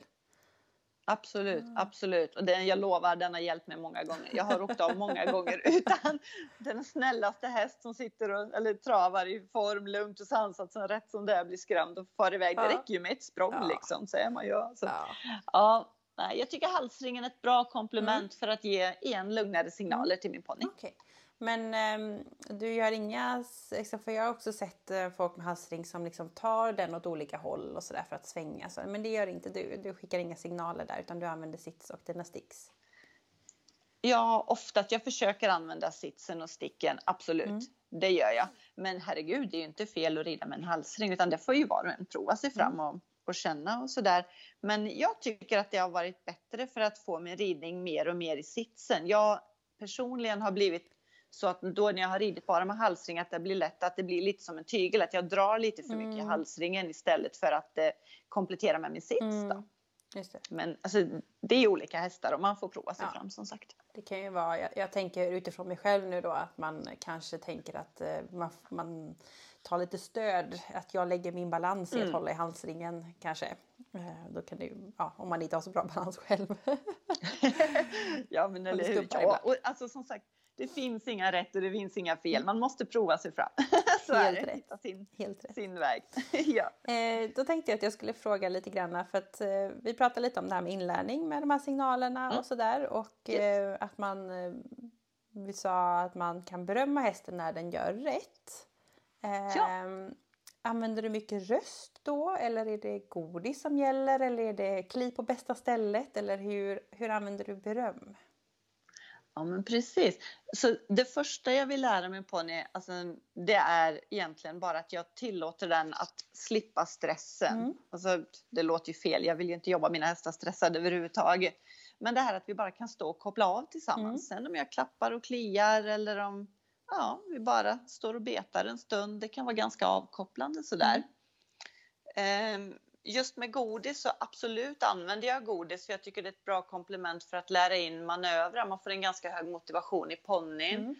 Absolut, mm. absolut. Och den, jag lovar, den har hjälpt mig många gånger. Jag har åkt av många gånger utan den snällaste häst som sitter och, eller travar i form, lugnt och sansat, som rätt som det är blir skrämd och far iväg. Ja. Det räcker ju med ett språng ja. liksom, är man ju. Så, ja. ja. Nej, jag tycker halsringen är ett bra komplement mm. för att ge en lugnare signaler mm. till min ponny. Okay. Men eh, du gör inga, för jag har också sett eh, folk med halsring som liksom tar den åt olika håll och sådär för att svänga. Så, men det gör inte du. Du skickar inga signaler där utan du använder sits och dina sticks. Ja, oftast. Jag försöker använda sitsen och sticken, absolut. Mm. Det gör jag. Men herregud, det är ju inte fel att rida med en halsring utan det får ju var och en prova sig fram mm. och, och känna och sådär. Men jag tycker att det har varit bättre för att få min ridning mer och mer i sitsen. Jag personligen har blivit så att då när jag har ridit bara med halsring att det blir lätt att det blir lite som en tygel, att jag drar lite för mycket i mm. halsringen istället för att eh, komplettera med min sits. Mm. Men alltså, det är olika hästar och man får prova sig ja. fram som sagt. Det kan ju vara, jag, jag, tänker utifrån mig själv nu då att man kanske tänker att eh, man, man tar lite stöd, att jag lägger min balans i att mm. hålla i halsringen kanske. Eh, då kan det ju, ja, om man inte har så bra balans själv. ja men eller hur. Ja, och, alltså som sagt det finns inga rätt och det finns inga fel. Mm. Man måste prova sig fram. Så Helt är det. Hitta sin, Helt rätt. sin väg. ja. Eh, då tänkte jag att jag skulle fråga lite grann för att eh, vi pratade lite om det här med inlärning med de här signalerna mm. och sådär och yes. eh, att man eh, vi sa att man kan berömma hästen när den gör rätt. Ja. Ehm, använder du mycket röst då eller är det godis som gäller eller är det kli på bästa stället eller hur, hur använder du beröm? Ja, men precis. Så det första jag vill lära mig på alltså, det är egentligen bara att jag tillåter den att slippa stressen. Mm. Alltså, det låter ju fel, jag vill ju inte jobba mina hästar stressade överhuvudtaget. Men det här att vi bara kan stå och koppla av tillsammans. Mm. Sen om jag klappar och kliar eller om ja, vi bara står och betar en stund. Det kan vara ganska avkopplande sådär. Mm. Um, just med godis så absolut använder jag godis för jag tycker det är ett bra komplement för att lära in manövrar. Man får en ganska hög motivation i ponnyn. Mm.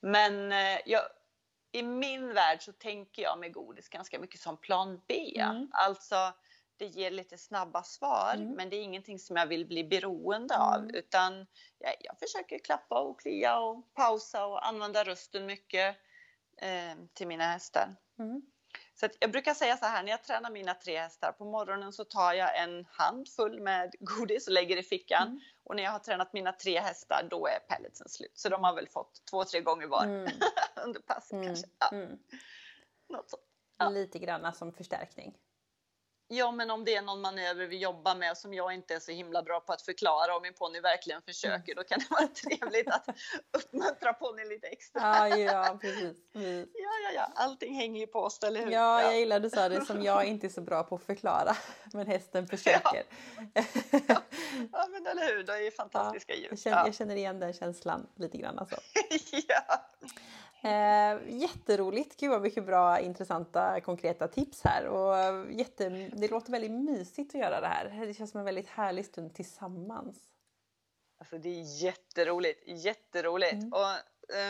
Men eh, jag, i min värld så tänker jag med godis ganska mycket som plan B. Mm. Alltså det ger lite snabba svar mm. men det är ingenting som jag vill bli beroende av mm. utan jag, jag, försöker klappa och klia och pausa och använda rösten mycket eh, till mina hästar. Mm. Så jag brukar säga så här, när jag tränar mina tre hästar på morgonen så tar jag en handfull med godis och lägger i fickan. Mm. Och när jag har tränat mina tre hästar då är pelletsen slut. Så de har väl fått två, tre gånger var mm. under passet mm. kanske. Ja. Mm. Något sånt. Ja. Lite grann som förstärkning. Ja, men om det är någon manöver vi jobbar med som jag inte är så himla bra på att förklara och min ponny verkligen försöker, mm. då kan det vara trevligt att uppmuntra ponnyn lite extra. Ja, ja, precis. Mm. Ja, ja, ja, allting hänger ju på oss, eller hur? Ja, jag gillar du sa det som jag inte är så bra på att förklara, men hästen försöker. Ja, ja. ja men eller hur, det är fantastiska ja, djur. Jag känner, jag känner igen den känslan lite grann alltså. ja. Eh, jätteroligt! Gud vad mycket bra, intressanta, konkreta tips här. Och jätte, det låter väldigt mysigt att göra det här. Det känns som en väldigt härlig stund tillsammans. Alltså det är jätteroligt, jätteroligt. Mm. Och,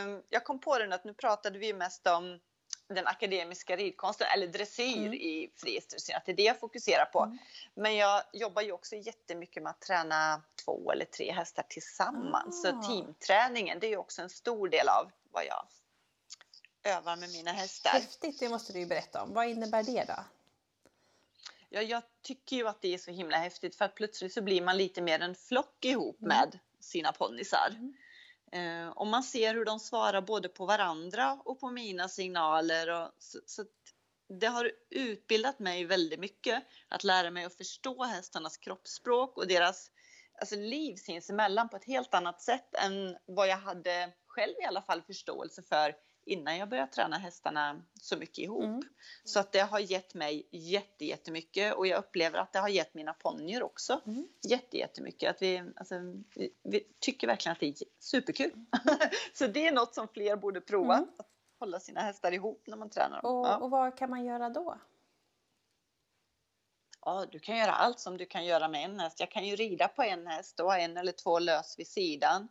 um, jag kom på det att nu pratade vi mest om den akademiska ridkonsten eller dressyr mm. i friidrottsdressyr, att det är det jag fokuserar på. Mm. Men jag jobbar ju också jättemycket med att träna två eller tre hästar tillsammans. Ah. Så teamträningen, det är ju också en stor del av vad jag övar med mina hästar. Häftigt, det måste du ju berätta om. Vad innebär det då? Ja, jag tycker ju att det är så himla häftigt för att plötsligt så blir man lite mer en flock ihop mm. med sina ponnysar. Mm. Eh, och man ser hur de svarar både på varandra och på mina signaler. Och så, så det har utbildat mig väldigt mycket att lära mig att förstå hästarnas kroppsspråk och deras alltså, liv sinsemellan på ett helt annat sätt än vad jag hade själv i alla fall förståelse för innan jag började träna hästarna så mycket ihop. Mm. Så att det har gett mig jätte, jättemycket och jag upplever att det har gett mina ponnyer också mm. jätte, jättemycket. Att vi, alltså, vi, vi, tycker verkligen att det är superkul. Så det är något som fler borde prova. Mm. Att hålla sina hästar ihop när man tränar dem. Och, ja. och vad kan man göra då? Ja, du kan göra allt som du kan göra med en häst. Jag kan ju rida på en häst och ha en eller två lös vid sidan.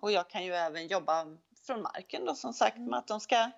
Och jag kan ju även jobba från marken då som sagt med att de ska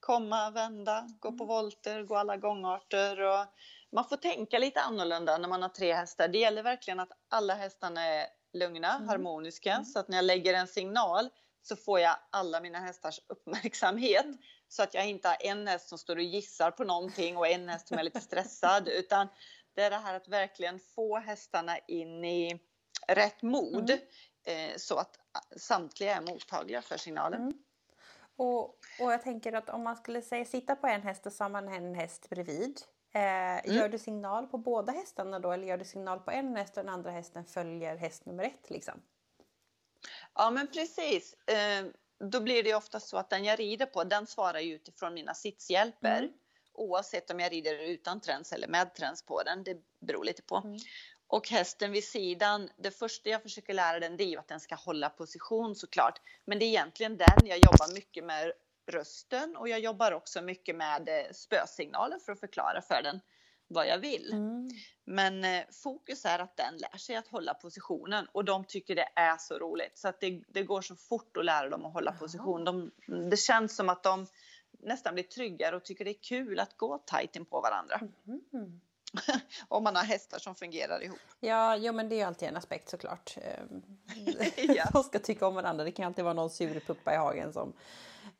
komma, vända, gå på mm. volter, gå alla gångarter och man får tänka lite annorlunda när man har tre hästar. Det gäller verkligen att alla hästarna är lugna, mm. harmoniska mm. så att när jag lägger en signal så får jag alla mina hästars uppmärksamhet mm. så att jag inte har en häst som står och gissar på någonting och en häst som är lite stressad utan det är det här att verkligen få hästarna in i rätt mod mm. Eh, så att samtliga är mottagliga för signalen. Mm. Och, och jag tänker att om man skulle säga sitta på en häst och så har man en häst bredvid. Eh, mm. Gör du signal på båda hästarna då eller gör du signal på en häst och den andra hästen följer häst nummer ett liksom? Ja men precis. Eh, då blir det ofta så att den jag rider på den svarar ju utifrån mina sitshjälper. Mm. Oavsett om jag rider utan träns eller med träns på den. Det beror lite på. Mm. Och hästen vid sidan, det första jag försöker lära den det är ju att den ska hålla position såklart. Men det är egentligen den jag jobbar mycket med rösten och jag jobbar också mycket med eh, spösignalen för att förklara för den vad jag vill. Mm. Men eh, fokus är att den lär sig att hålla positionen och de tycker det är så roligt så att det, det går så fort att lära dem att hålla Aha. position. De, det känns som att de nästan blir tryggare och tycker det är kul att gå tajt in på varandra. Mm. om man har hästar som fungerar ihop. Ja, jo, men det är ju alltid en aspekt såklart. Ehm, ja. De ska tycka om varandra. Det kan alltid vara någon sur puppa i hagen som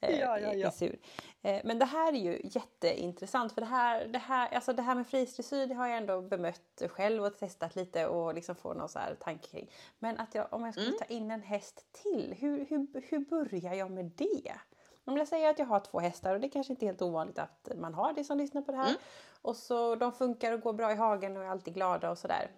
eh, ja, ja, är sur. Eh, men det här är ju jätteintressant för det här, det här, alltså det här med friidrottsdressyr det har jag ändå bemött själv och testat lite och liksom få någon så här tanke kring. Men att jag, om jag skulle mm. ta in en häst till, hur, hur, hur börjar jag med det? Om jag säger att jag har två hästar och det kanske inte är helt ovanligt att man har det som lyssnar på det här. Mm. Och så de funkar och går bra i hagen och är alltid glada och sådär.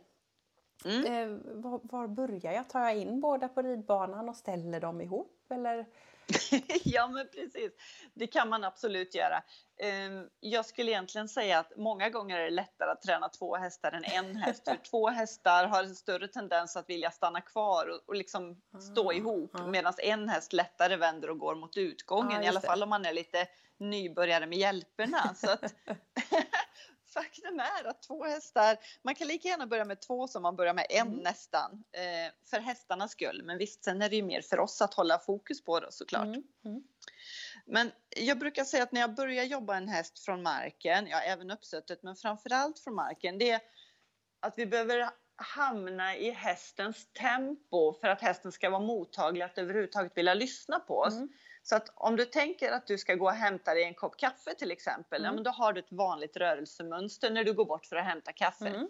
Mm. Eh, var, var, börjar jag? Tar jag in båda på ridbanan och ställer dem ihop? Eller? ja men precis, det kan man absolut göra. Ehm, jag skulle egentligen säga att många gånger är det lättare att träna två hästar än en häst. För två hästar har en större tendens att vilja stanna kvar och, och liksom stå ah, ihop medan en häst lättare vänder och går mot utgången. Ah, I alla fall om man är lite nybörjare med hjälperna. Så att, faktum är att två hästar, man kan lika gärna börja med två som man börjar med en mm. nästan. Eh, för hästarnas skull. Men visst, sen är det ju mer för oss att hålla fokus på det såklart. Mm. Mm. Men jag brukar säga att när jag börjar jobba en häst från marken, ja även uppsötet, men framförallt från marken, det är att vi behöver hamna i hästens tempo för att hästen ska vara mottaglig att överhuvudtaget vilja lyssna på oss. Mm. Så att om du tänker att du ska gå och hämta dig en kopp kaffe till exempel, mm. ja, men då har du ett vanligt rörelsemönster när du går bort för att hämta kaffe. Mm.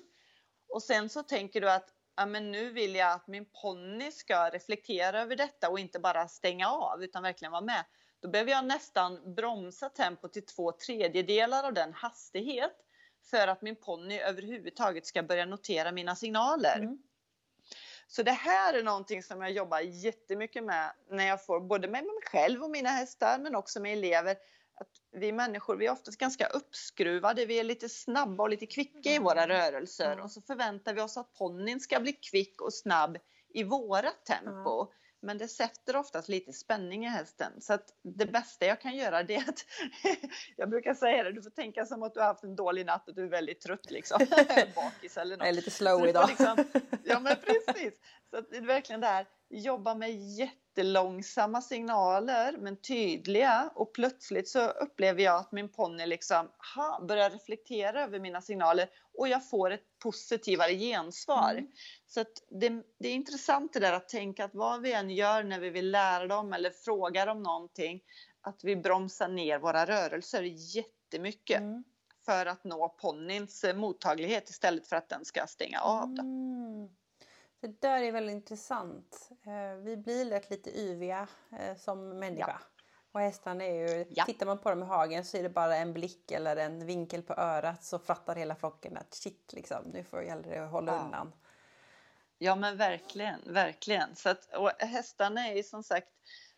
Och sen så tänker du att ja, men nu vill jag att min ponny ska reflektera över detta och inte bara stänga av utan verkligen vara med. Då behöver jag nästan bromsa tempot till två tredjedelar av den hastighet för att min ponny överhuvudtaget ska börja notera mina signaler. Mm. Så det här är någonting som jag jobbar jättemycket med när jag får både med mig själv och mina hästar men också med elever. Att vi människor vi är oftast ganska uppskruvade, vi är lite snabba och lite kvicka i våra mm. rörelser och så förväntar vi oss att ponnyn ska bli kvick och snabb i våra tempo. Men det sätter oftast lite spänning i hästen. Så att det bästa jag kan göra det är att, jag brukar säga det, du får tänka som att du har haft en dålig natt och du är väldigt trött liksom. Bakis eller något. Jag är lite slow idag. Liksom, ja men precis. Så det är verkligen det här, jobba med jättelångsamma signaler men tydliga och plötsligt så upplever jag att min ponny liksom ha, börjar reflektera över mina signaler och jag får ett positivare gensvar. Mm. Så det, det, är intressant det där att tänka att vad vi än gör när vi vill lära dem eller frågar om någonting att vi bromsar ner våra rörelser jättemycket. Mm för att nå ponnyns mottaglighet istället för att den ska stänga av. Mm. Det där är väldigt intressant. Eh, vi blir lätt lite yviga eh, som människa. Ja. Och hästarna är ju, ja. tittar man på dem i hagen så är det bara en blick eller en vinkel på örat så fattar hela flocken att shit liksom, nu får jag hellre hålla ja. undan. Ja men verkligen, verkligen. Så att, och hästarna är ju som sagt,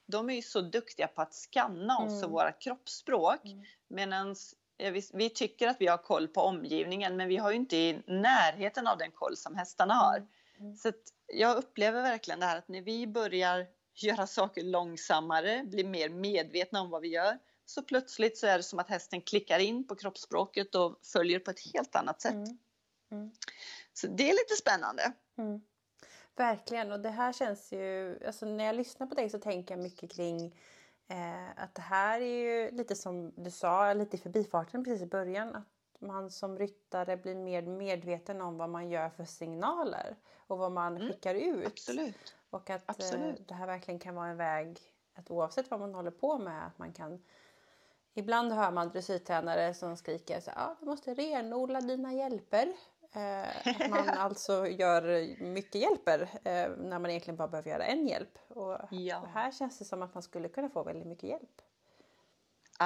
de är ju så duktiga på att skanna oss mm. och våra kroppsspråk. Mm. Medan vi, vi, tycker att vi har koll på omgivningen men vi har ju inte i närheten av den koll som hästarna har. Mm. Så jag upplever verkligen det här att när vi börjar göra saker långsammare, blir mer medvetna om vad vi gör, så plötsligt så är det som att hästen klickar in på kroppsspråket och följer på ett helt annat sätt. Mm. Mm. Så det är lite spännande. Mm. Verkligen, och det här känns ju, alltså när jag lyssnar på dig så tänker jag mycket kring eh, att det här är ju lite som du sa, lite i förbifarten precis i början, att man som ryttare blir mer medveten om vad man gör för signaler och vad man mm, skickar ut. Absolut. Och att eh, absolut. det här verkligen kan vara en väg att oavsett vad man håller på med att man kan Ibland hör man dressyrtränare som skriker så ah, du måste renodla dina hjälper. Eh, att man alltså gör mycket hjälper eh, när man egentligen bara behöver göra en hjälp. Och ja. här känns det som att man skulle kunna få väldigt mycket hjälp.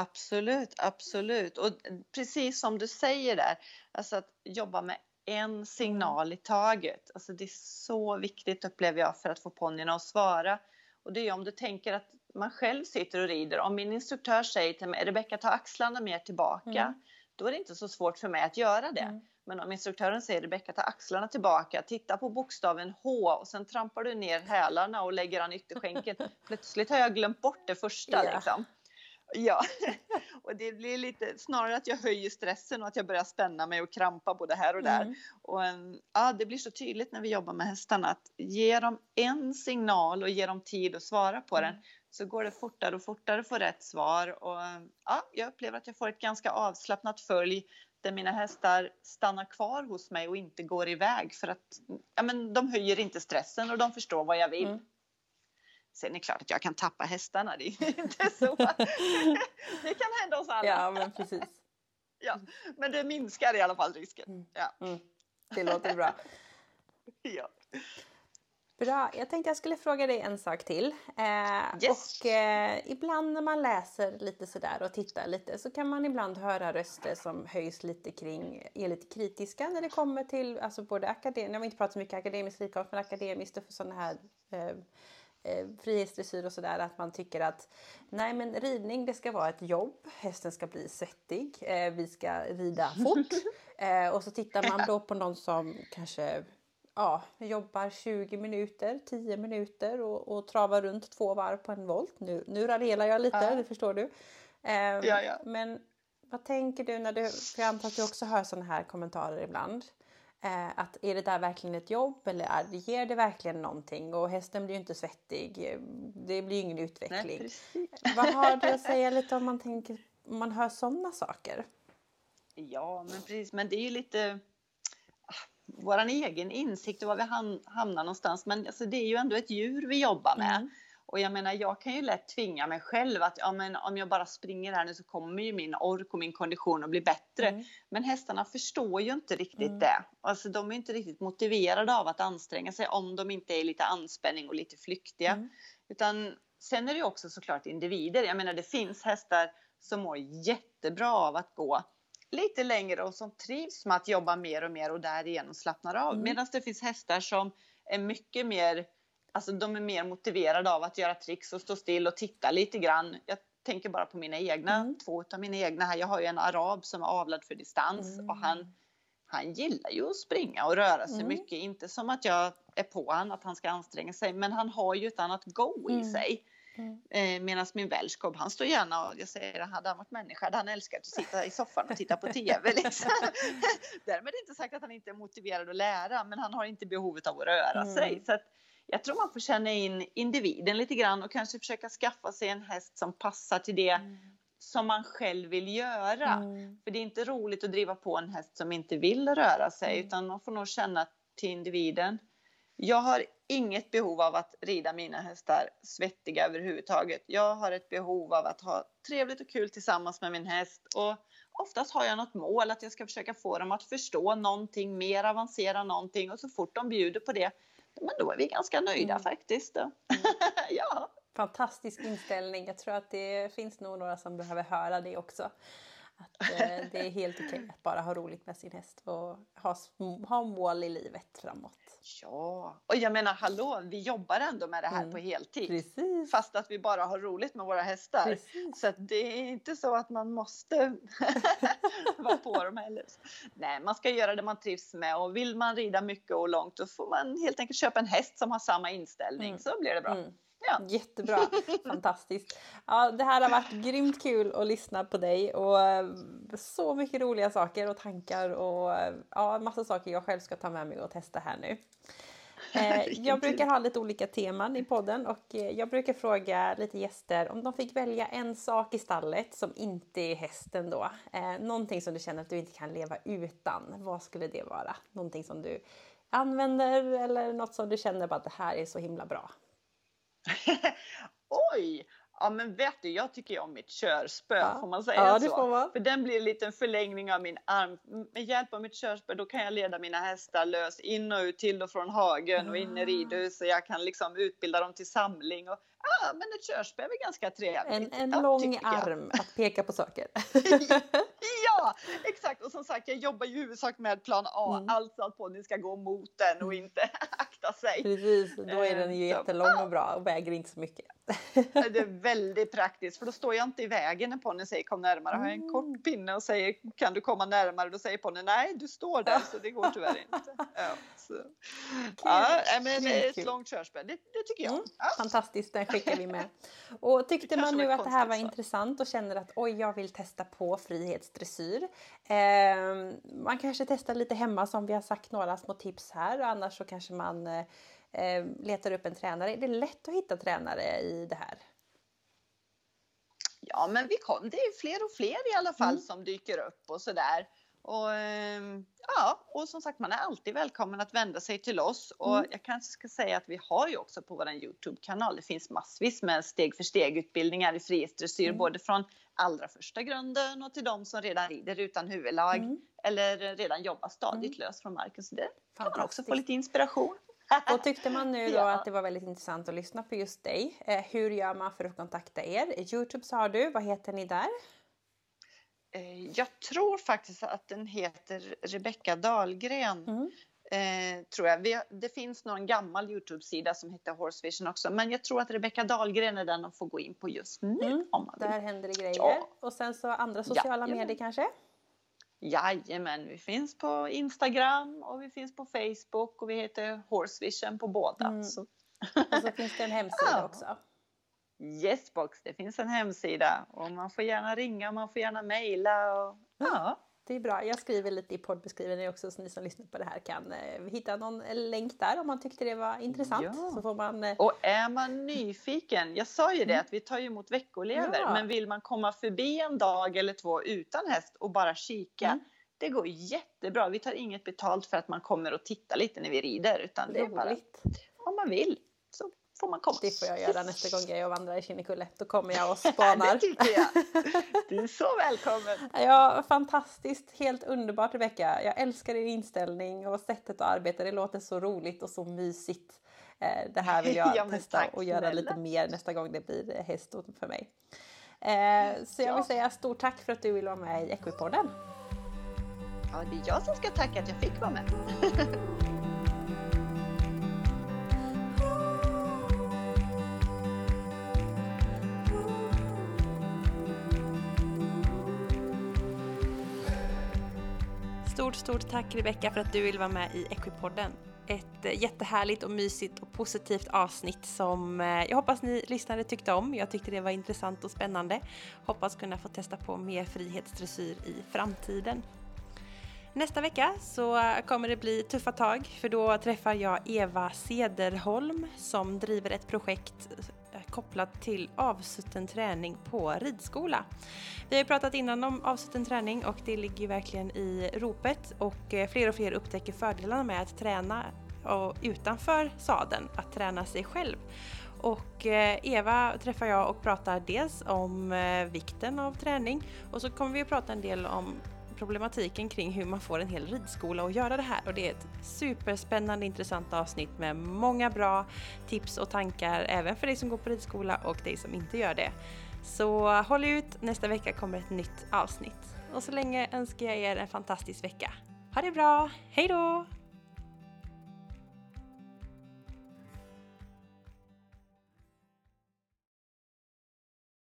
Absolut, absolut. Och precis som du säger där, alltså att jobba med en signal i taget. Alltså det är så viktigt upplever jag för att få ponnyerna att svara. Och det är om du tänker att man själv sitter och rider. Om min instruktör säger till mig, Rebecka ta axlarna mer tillbaka. Mm. Då är det inte så svårt för mig att göra det. Mm. Men om instruktören säger Rebecka ta axlarna tillbaka, titta på bokstaven H och sen trampar du ner hälarna och lägger an ytterskänken. Plötsligt har jag glömt bort det första. Yeah. Liksom. Ja, och det blir lite snarare att jag höjer stressen och att jag börjar spänna mig och krampa både här och där. Mm. Och en, ja, det blir så tydligt när vi jobbar med hästarna att ge dem en signal och ge dem tid att svara på mm. den så går det fortare och fortare att få rätt svar. Och, ja, jag upplever att jag får ett ganska avslappnat följ där mina hästar stannar kvar hos mig och inte går iväg för att ja, men de höjer inte stressen och de förstår vad jag vill. Mm. Sen är det klart att jag kan tappa hästarna, det är inte så. det kan hända oss alla. Ja, men precis. ja, men det minskar i alla fall risken. Mm. Ja. Mm. Det låter bra. ja. Bra, jag tänkte jag skulle fråga dig en sak till. Eh, yes. Och eh, ibland när man läser lite sådär och tittar lite så kan man ibland höra röster som höjs lite kring, är lite kritiska när det kommer till alltså både akademiskt, jag har inte pratat så mycket akademisk ridkonst, men akademiskt och för sådana här eh, eh, frihetsdressyr och sådär att man tycker att nej men ridning det ska vara ett jobb, hästen ska bli svettig, eh, vi ska rida fort eh, och så tittar man då på någon som kanske ja, jobbar 20 minuter, 10 minuter och, och travar runt två varv på en volt. Nu, nu raljerar jag lite, ja. det förstår du. Eh, ja, ja. Men vad tänker du när du, för jag antar att du också hör sådana här kommentarer ibland. Eh, att är det där verkligen ett jobb eller är, ger det verkligen någonting? Och hästen blir ju inte svettig, det blir ju ingen utveckling. Nej, Vad har du att säga lite om man, tänker, om man hör sådana saker? Ja, men precis, men det är ju lite ah, vår egen insikt och var vi hamnar någonstans. Men alltså, det är ju ändå ett djur vi jobbar med. Mm. Och jag menar, jag kan ju lätt tvinga mig själv att ja, men om jag bara springer här nu så kommer ju min ork och min kondition att bli bättre. Mm. Men hästarna förstår ju inte riktigt mm. det. Alltså de är inte riktigt motiverade av att anstränga sig om de inte är lite anspänning och lite flyktiga. Mm. Utan sen är det ju också såklart individer. Jag menar, det finns hästar som mår jättebra av att gå lite längre och som trivs med att jobba mer och mer och därigenom slappnar av. Mm. Medan det finns hästar som är mycket mer Alltså de är mer motiverade av att göra tricks och stå still och titta lite grann. Jag tänker bara på mina egna, mm. två av mina egna här. Jag har ju en arab som är avlad för distans mm. och han, han gillar ju att springa och röra sig mm. mycket. Inte som att jag är på han att han ska anstränga sig. Men han har ju ett annat go i Mm. sig. Mm. Eh, Medan min Welshcob, han står gärna och jag säger, hade han varit människa hade han älskat att sitta i soffan och titta på TV. Liksom. Därmed inte sagt att han inte är motiverad att lära, men han har inte behovet av att röra Mm. sig. Så att jag tror man får känna in individen lite grann och kanske försöka skaffa sig en häst som passar till det som man själv vill göra. Mm. För det är inte roligt att driva på en häst som inte vill röra sig Mm. utan man får nog känna till individen. Jag har inget behov av att rida mina hästar svettiga överhuvudtaget. Jag har ett behov av att ha trevligt och kul tillsammans med min häst och oftast har jag något mål att jag ska försöka få dem att förstå någonting mer, avancera någonting och så fort de bjuder på det, men då är vi ganska nöjda Mm. faktiskt. Då. ja. Fantastisk inställning. Jag tror att det finns nog några som behöver höra det också. Att eh, det är helt okej att bara ha roligt med sin häst och ha, ha mål i livet framåt. Ja, och jag menar hallå, vi jobbar ändå med det här Mm. på heltid. Precis. Fast att vi bara har roligt med våra hästar. Precis. Så det är inte så att man måste vara på dem heller. Nej, man ska göra det man trivs med och vill man rida mycket och långt då får man helt enkelt köpa en häst som har samma inställning Mm. så blir det bra. Mm. Ja. Jättebra, fantastiskt. Ja, det här har varit grymt kul att lyssna på dig och eh, så mycket roliga saker och tankar och eh, ja, massa saker jag själv ska ta med mig och testa här nu. Eh, jag brukar ha lite olika teman i podden och jag brukar fråga lite gäster om de fick välja en sak i stallet som inte är hästen då. Någonting som du känner att du inte kan leva utan. Vad skulle det vara? Någonting som du använder eller något som du känner att det här är så himla bra. Oj! Ja men vet du, jag tycker ju om mitt körspö, Ja. får man säga Ja, så? det får man. För den blir en liten förlängning av min arm. Med hjälp av mitt körspö då kan jag leda mina hästar lös in och ut, till och från hagen och in i Ah. ridhus. Och jag kan liksom utbilda dem till samling. Och, ja, men ett körspö är ganska trevligt. En, en Ja, lång arm att peka på saker. Ja, exakt. Och som sagt, jag jobbar ju i huvudsak med plan A. Mm. Alltså att ponnyn ska gå mot den och inte akta sig. Precis, då är den ju Eh, jättelång och bra och väger inte så mycket. Det är väldigt praktiskt för då står jag inte i vägen när ponnyn säger kom närmare. Har jag en Mm. kort pinne och säger kan du komma närmare? Då säger ponnyn nej du står där så det går tyvärr inte. Ja, så. ja men Grymt ett kul. långt körspö, det, det tycker jag. Mm. Ja. Fantastiskt, den skickar vi med. Och tyckte man nu att det här var så. intressant och känner att oj, jag vill testa på frihetsdressyr. Eh, man kanske testar lite hemma som vi har sagt några små tips här och annars så kanske man eh, eh, letar upp en tränare. Är det lätt att hitta tränare i det här? Ja, men vi kom, det är fler och fler i alla fall Mm. som dyker upp och sådär. Och, ehm, ja, och som sagt, man är alltid välkommen att vända sig till oss. Och Mm. jag kanske ska säga att vi har ju också på vår Youtube-kanal, det finns massvis med steg för steg-utbildningar i frihetsdressyr, Mm. både från allra första grunden och till de som redan rider utan huvudlag Mm. eller redan jobbar stadigt löst från marken. Så det kan man också få lite inspiration. Och tyckte man nu då Ja. att det var väldigt intressant att lyssna på just dig. Eh, hur gör man för att kontakta er? Youtube sa du, vad heter ni där? Eh, Jag tror faktiskt att den heter Rebecka Dahlgren. Mm. Eh, tror jag. Vi, det finns någon gammal Youtube-sida som heter Horse Vision också. Men jag tror att Rebecka Dahlgren är den de får gå in på just nu. Mm, Om man vill. Där händer det grejer. Ja. Och sen så andra sociala Jajamän. medier kanske? Jajamän, vi finns på Instagram och vi finns på Facebook och vi heter Horse Vision på båda. Mm. Så, Och så finns det en hemsida Ja. också. Yesbox, det finns en hemsida och man får gärna ringa och man får gärna mejla. Och, ja. Det är bra. Jag skriver lite i poddbeskrivningen också så ni som lyssnar på det här kan eh, hitta någon länk där om man tyckte det var intressant. Ja. Så får man eh, Och är man nyfiken, jag sa ju det Mm. att vi tar emot veckolever, Ja. men vill man komma förbi en dag eller två utan häst och bara kika, Mm. det går jättebra. Vi tar inget betalt för att man kommer och tittar lite när vi rider, utan det är bara roligt. om man vill får man komma. Det får jag göra nästa gång jag är och vandrar i Kinnekulle. Då kommer jag och det spanar. tycker jag. Du är så välkommen. Ja, fantastiskt. Helt underbart Rebecka. Jag älskar din inställning och sättet att arbeta. Det låter så roligt och så mysigt. Eh, Det här vill jag Ja, testa tack och göra snälla. lite mer nästa gång det blir eh, häst för mig. Eh, Så jag vill säga stort tack för att du ville vara med i Equipodden. Ja, det är jag som ska tacka att jag fick vara med. Stort, tack Rebecka för att du vill vara med i Equipodden. ett eh, jättehärligt och mysigt och positivt avsnitt som eh, jag hoppas ni lyssnare tyckte om. Jag tyckte det var intressant och spännande. Hoppas kunna få testa på mer frihetsdressyr i framtiden. Nästa vecka så kommer det bli tuffa tag för då träffar jag Eva Sederholm som driver ett projekt kopplat till avsutten träning på ridskola. Vi har ju pratat innan om avsutten träning och det ligger ju verkligen i ropet och eh, fler och fler upptäcker fördelarna med att träna utanför sadeln, att träna sig själv. Och eh, Eva träffar jag och pratar dels om eh, vikten av träning och så kommer vi att prata en del om problematiken kring hur man får en hel ridskola att göra det här och det är ett superspännande intressant avsnitt med många bra tips och tankar även för dig som går på ridskola och dig som inte gör det. Så håll ut, nästa vecka kommer ett nytt avsnitt. Och så länge önskar jag er en fantastisk vecka. Ha det bra, hejdå!